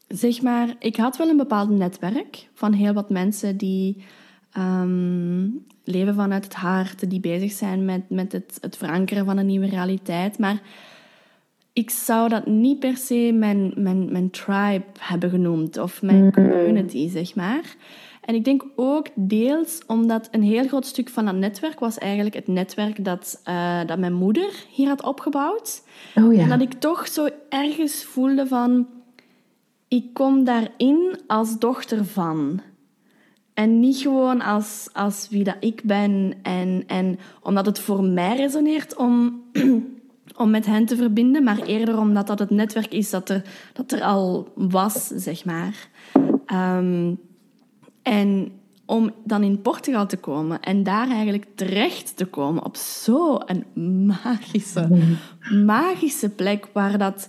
zeg maar, ik had wel een bepaald netwerk van heel wat mensen die ehm, leven vanuit het hart, die bezig zijn met, met het, het verankeren van een nieuwe realiteit. Maar ik zou dat niet per se mijn, mijn, mijn tribe hebben genoemd of mijn community, zeg maar. En ik denk ook deels omdat een heel groot stuk van dat netwerk was eigenlijk het netwerk dat, eh, dat mijn moeder hier had opgebouwd. Oh En dat ja. ik toch zo ergens voelde van... Ik kom daarin als dochter van. En niet gewoon als, als wie dat ik ben. En, en omdat het voor mij resoneert om, om met hen te verbinden. Maar eerder omdat dat het netwerk is dat er, dat er al was, zeg maar. Ehm, en om dan in Portugal te komen en daar eigenlijk terecht te komen op zo'n magische, magische plek waar dat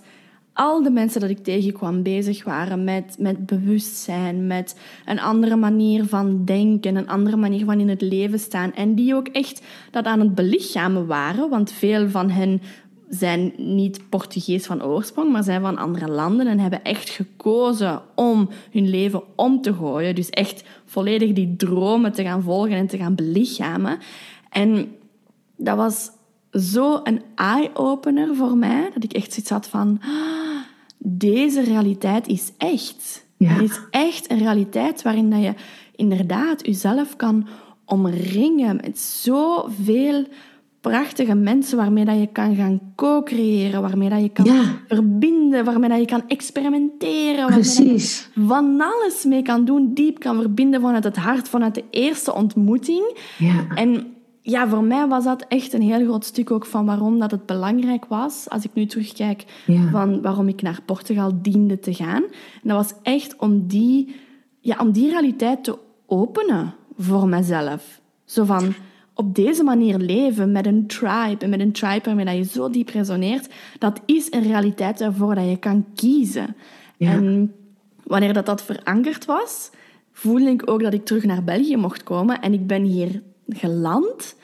al de mensen dat ik tegenkwam bezig waren met, met bewustzijn, met een andere manier van denken, een andere manier van in het leven staan. En die ook echt dat aan het belichamen waren, want veel van hen zijn niet Portugees van oorsprong, maar zijn van andere landen en hebben echt gekozen om hun leven om te gooien. Dus echt volledig die dromen te gaan volgen en te gaan belichamen. En dat was zo een eye-opener voor mij, dat ik echt zoiets had van... "Ah, deze realiteit is echt. Ja. Het is echt een realiteit waarin dat je inderdaad jezelf kan omringen met zoveel prachtige mensen waarmee dat je kan gaan co-creëren, waarmee dat je kan Ja. verbinden, waarmee dat je kan experimenteren, waarmee dat je Precies. van alles mee kan doen, diep kan verbinden vanuit het hart, vanuit de eerste ontmoeting. Ja. En ja, voor mij was dat echt een heel groot stuk ook van waarom dat het belangrijk was, als ik nu terugkijk, Ja. van waarom ik naar Portugal diende te gaan. En dat was echt om die, ja, om die realiteit te openen voor mezelf. Zo van, op deze manier leven met een tribe en met een tribe waarmee dat je zo diep resoneert, dat is een realiteit waarvoor dat je kan kiezen. En wanneer dat, dat verankerd was, voelde ik ook dat ik terug naar België mocht komen. En ik ben hier geland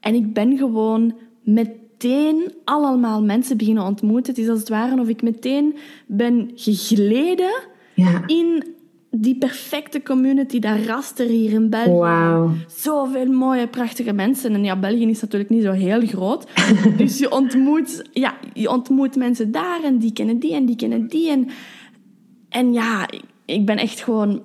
en ik ben gewoon meteen allemaal mensen beginnen ontmoeten. Het is als het ware of ik meteen ben gegleden ja. in die perfecte community, dat raster hier in België. Wow. Zoveel mooie, prachtige mensen. En ja, België is natuurlijk niet zo heel groot. dus je ontmoet, ja, je ontmoet mensen daar en die kennen die en die kennen die. En, en ja, ik ben echt gewoon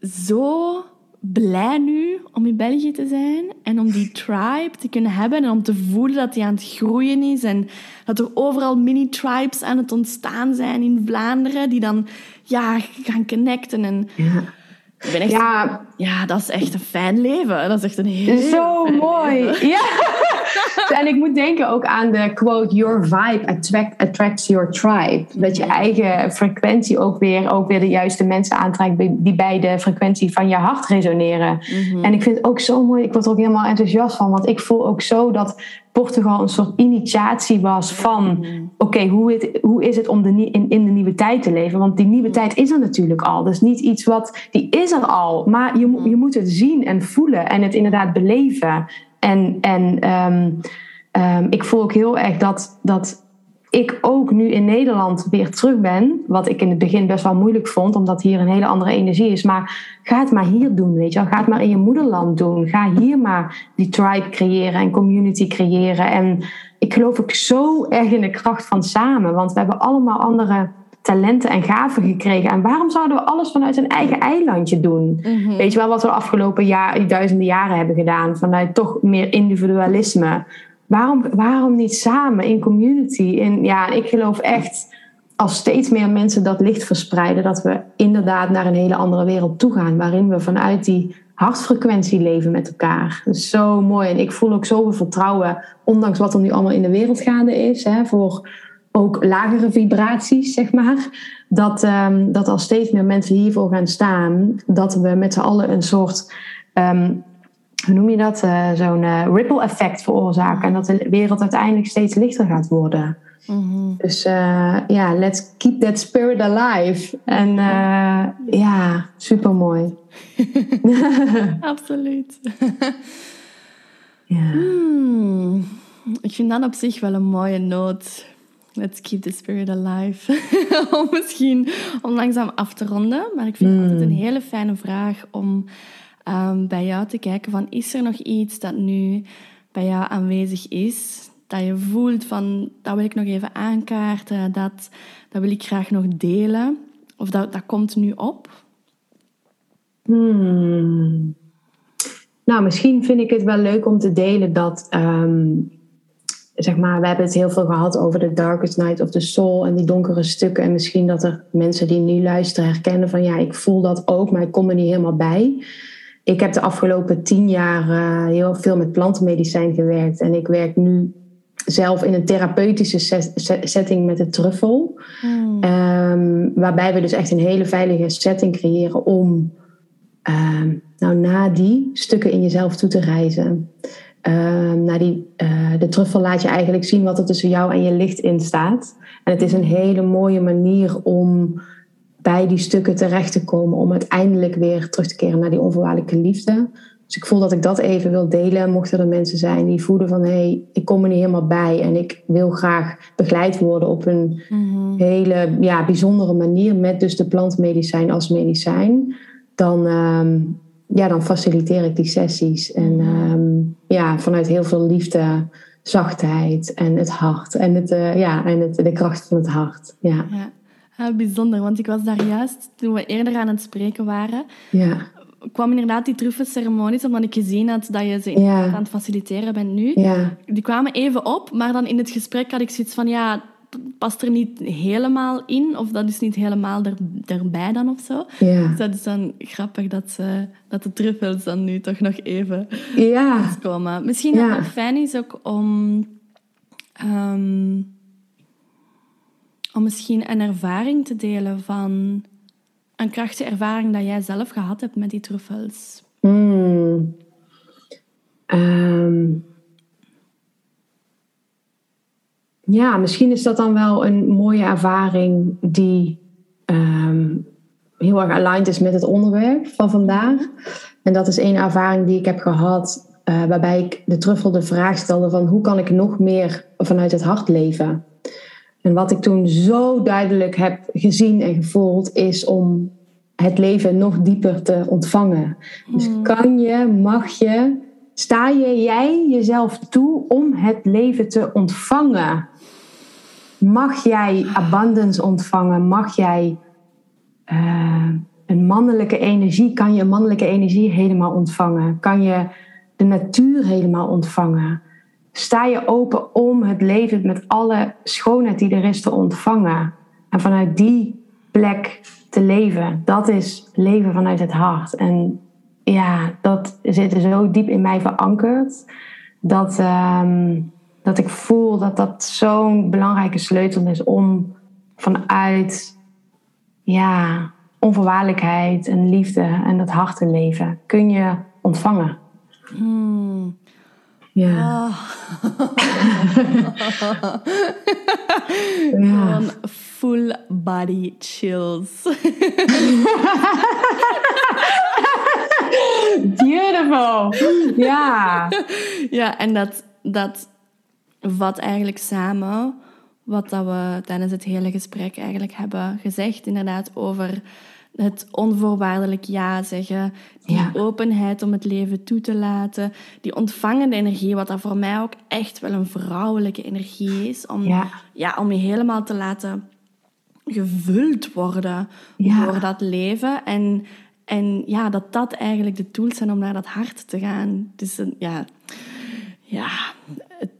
zo blij nu om in België te zijn en om die tribe te kunnen hebben en om te voelen dat die aan het groeien is en dat er overal mini-tribes aan het ontstaan zijn in Vlaanderen die dan ja, gaan connecten. En. Ik ben echt, ja. ja, dat is echt een fijn leven. Dat is echt een heel Zo mooi. Ja. en ik moet denken ook aan de quote: Your vibe attract, attracts your tribe. Dat je eigen frequentie ook weer, ook weer de juiste mensen aantrekt die bij de frequentie van je hart resoneren. Mhm. En ik vind het ook zo mooi. Ik word er ook helemaal enthousiast van, want ik voel ook zo dat Portugal een soort initiatie was van: mhm. oké, hoe, hoe is het om de, in, in de nieuwe tijd te leven? Want die nieuwe mhm. tijd is er natuurlijk al. Dus niet iets wat, die is er al. Maar je, je moet het zien en voelen en het inderdaad beleven. En, en ehm, ehm, ik voel ook heel erg dat, dat ik ook nu in Nederland weer terug ben. Wat ik in het begin best wel moeilijk vond, omdat hier een hele andere energie is. Maar ga het maar hier doen, weet je wel. Ga het maar in je moederland doen. Ga hier maar die tribe creëren en community creëren. En ik geloof ook zo erg in de kracht van samen. Want we hebben allemaal andere talenten en gaven gekregen. En waarom zouden we alles vanuit een eigen eilandje doen? Mhm. Weet je wel wat we de afgelopen jaar, duizenden jaren hebben gedaan? Vanuit toch meer individualisme. Waarom, waarom niet samen in community? In, ja, ik geloof echt als steeds meer mensen dat licht verspreiden, dat we inderdaad naar een hele andere wereld toe gaan. Waarin we vanuit die hartfrequentie leven met elkaar. Zo mooi. En ik voel ook zoveel vertrouwen, ondanks wat er nu allemaal in de wereld gaande is. Hè, voor ook lagere vibraties, zeg maar. Dat, um, dat als steeds meer mensen hiervoor gaan staan, dat we met z'n allen een soort, um, hoe noem je dat, uh, zo'n uh, ripple effect veroorzaken. En dat de wereld uiteindelijk steeds lichter gaat worden. Mm-hmm. Dus uh, ja, let's keep that spirit alive. En ja, super mooi. Absoluut. ja. Hmm. Ik vind dat op zich wel een mooie noot Let's keep the spirit alive. om misschien om langzaam af te ronden. Maar ik vind het altijd een hmm. hele fijne vraag om um, bij jou te kijken van... Is er nog iets dat nu bij jou aanwezig is? Dat je voelt van, dat wil ik nog even aankaarten. Dat, dat wil ik graag nog delen. Of dat, dat komt nu op? Hmm. Nou, misschien vind ik het wel leuk om te delen dat... Um, zeg maar, we hebben het heel veel gehad over de Darkest Night of the Soul en die donkere stukken. En misschien dat er mensen die nu luisteren herkennen van ja, ik voel dat ook, maar ik kom er niet helemaal bij. Ik heb de afgelopen tien jaar uh, heel veel met plantenmedicijn gewerkt. En ik werk nu zelf in een therapeutische setting met de truffel. Hmm. Ehm, waarbij we dus echt een hele veilige setting creëren om um, nou, na die stukken in jezelf toe te reizen. Uh, naar die, uh, de truffel laat je eigenlijk zien wat er tussen jou en je licht in staat. En het is een hele mooie manier om bij die stukken terecht te komen, om uiteindelijk weer terug te keren naar die onvoorwaardelijke liefde. Dus ik voel dat ik dat even wil delen. Mochten er mensen zijn die voelen van hé, hey, ik kom er niet helemaal bij en ik wil graag begeleid worden op een mhm. hele ja, bijzondere manier met dus de plantmedicijn als medicijn. Dan, uh, ja, dan faciliteer ik die sessies. En um, ja, vanuit heel veel liefde, zachtheid en het hart. En, het, uh, ja, en het, de kracht van het hart. Ja. ja. Bijzonder, want ik was daar juist, toen we eerder aan het spreken waren, ja. kwam inderdaad die truffelceremonies, omdat ik gezien had dat je ze aan het faciliteren bent nu. Ja. Die kwamen even op, maar dan in het gesprek had ik zoiets van, ja, past er niet helemaal in, of dat is niet helemaal er, erbij dan of zo. Ja. Dus dat is dan grappig dat, ze, dat de truffels dan nu toch nog even ja. komen. Misschien dat het fijn is ook om, um, om misschien een ervaring te delen van een krachtige ervaring dat jij zelf gehad hebt met die truffels? Hmm. Ehm. Ja, misschien is dat dan wel een mooie ervaring die ehm, heel erg aligned is met het onderwerp van vandaag. En dat is een ervaring die ik heb gehad, eh, waarbij ik de truffel de vraag stelde van hoe kan ik nog meer vanuit het hart leven? En wat ik toen zo duidelijk heb gezien en gevoeld, is om het leven nog dieper te ontvangen. Dus hmm. kan je, mag je, sta je jij jezelf toe om het leven te ontvangen? Mag jij abundance ontvangen? Mag jij uh, een mannelijke energie? Kan je een mannelijke energie helemaal ontvangen? Kan je de natuur helemaal ontvangen? Sta je open om het leven met alle schoonheid die er is te ontvangen? En vanuit die plek te leven. Dat is leven vanuit het hart. En ja, dat zit zo diep in mij verankerd. Dat, ehm, dat ik voel dat dat zo'n belangrijke sleutel is om vanuit ja, onvoorwaardelijkheid en liefde en dat hart te leven. Kun je ontvangen. Hmm. Ja. Oh. ja. full body chills. Beautiful. Ja. Ja, en dat, dat vat eigenlijk samen wat dat we tijdens het hele gesprek eigenlijk hebben gezegd. Inderdaad, over het onvoorwaardelijk ja zeggen, die openheid om het leven toe te laten, die ontvangende energie, wat dat voor mij ook echt wel een vrouwelijke energie is, om, ja. om je helemaal te laten gevuld worden door dat leven. En, en ja, dat dat eigenlijk de tools zijn om naar dat hart te gaan. Dus ja, ja,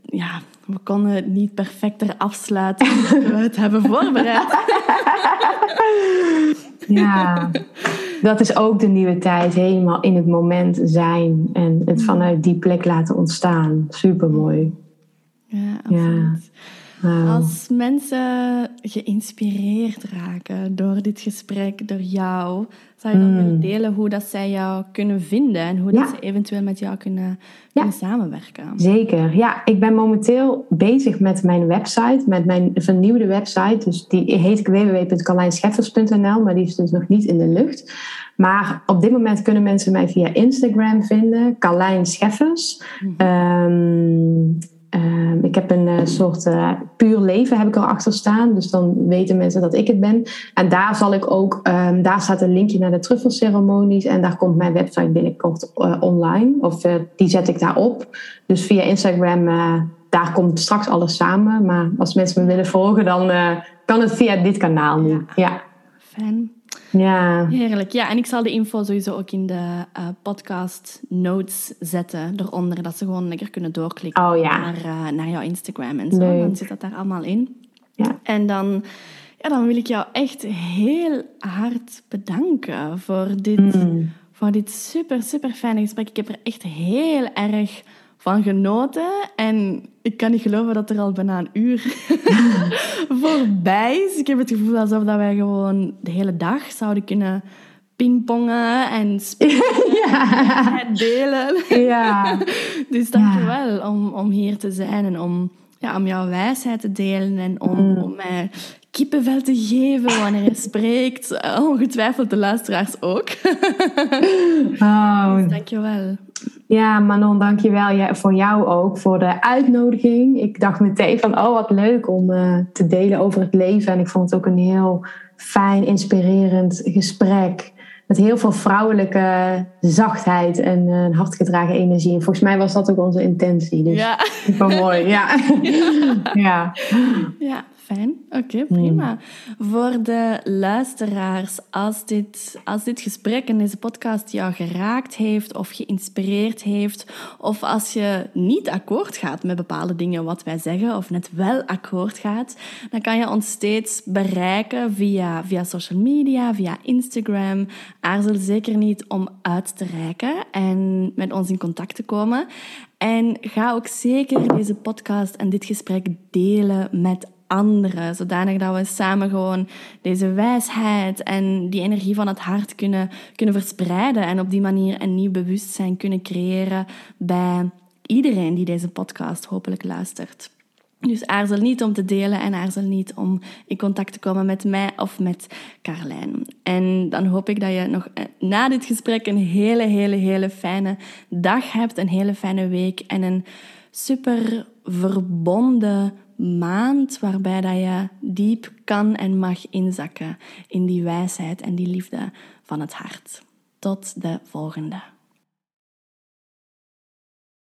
ja, we konden het niet perfecter afsluiten dan we het hebben voorbereid. Ja, dat is ook de nieuwe tijd. Helemaal in het moment zijn en het vanuit die plek laten ontstaan. Super mooi. Ja, absoluut. Als mensen geïnspireerd raken door dit gesprek, door jou, zou je dan willen mm. delen hoe dat zij jou kunnen vinden en hoe dat ze eventueel met jou kunnen, kunnen samenwerken? Zeker, ja. Ik ben momenteel bezig met mijn website, met mijn vernieuwde website. Dus die heet www.carlijnscheffers.nl, maar die is dus nog niet in de lucht. Maar op dit moment kunnen mensen mij via Instagram vinden, Carlijn Scheffers. Mm. Ehm, Ehm, ik heb een uh, soort uh, puur leven heb ik erachter staan. Dus dan weten mensen dat ik het ben. En daar zal ik ook, um, daar staat een linkje naar de truffelceremonies. En daar komt mijn website binnenkort uh, online. Of die zet ik daar op. Dus via Instagram, daar komt straks alles samen. Maar als mensen me willen volgen, dan kan het via dit kanaal nu. Ja, ja. fijn. Ja. Heerlijk. Ja, en ik zal de info sowieso ook in de uh, podcast notes zetten eronder, dat ze gewoon lekker kunnen doorklikken oh, ja. naar, uh, naar jouw Instagram en zo. Dan zit dat daar allemaal in. Ja. En dan, ja, dan wil ik jou echt heel hard bedanken voor dit, mm. voor dit super, super fijne gesprek. Ik heb er echt heel erg van genoten. En ik kan niet geloven dat er al bijna een uur voorbij is. Ik heb het gevoel alsof dat wij gewoon de hele dag zouden kunnen pingpongen en spelen ja. en delen. Ja. dus dankjewel ja. om, om hier te zijn en om, ja, om jouw wijsheid te delen en om, mm. om mij kippenvel te geven wanneer je spreekt. Ongetwijfeld de luisteraars ook. oh. Dus dankjewel. Ja, Manon, dankjewel ja, voor jou ook, voor de uitnodiging. Ik dacht meteen van, oh wat leuk om uh, te delen over het leven. En ik vond het ook een heel fijn, inspirerend gesprek. Met heel veel vrouwelijke zachtheid en uh, hartgedragen energie. En volgens mij was dat ook onze intentie. Dus ja. super mooi. Ja. ja. ja. Fijn, oké, prima. Voor de luisteraars, als dit, als dit gesprek en deze podcast jou geraakt heeft of geïnspireerd heeft, of als je niet akkoord gaat met bepaalde dingen wat wij zeggen, of net wel akkoord gaat, dan kan je ons steeds bereiken via, via social media, via Instagram. Aarzel zeker niet om uit te reiken en met ons in contact te komen. En ga ook zeker deze podcast en dit gesprek delen met Zodanig dat we samen gewoon deze wijsheid en die energie van het hart kunnen, kunnen verspreiden. En op die manier een nieuw bewustzijn kunnen creëren bij iedereen die deze podcast hopelijk luistert. Dus aarzel niet om te delen en aarzel niet om in contact te komen met mij of met Carlijn. En dan hoop ik dat je nog eh, na dit gesprek een hele, hele, hele fijne dag hebt, een hele fijne week en een super verbonden maand waarbij dat je diep kan en mag inzakken in die wijsheid en die liefde van het hart. Tot de volgende.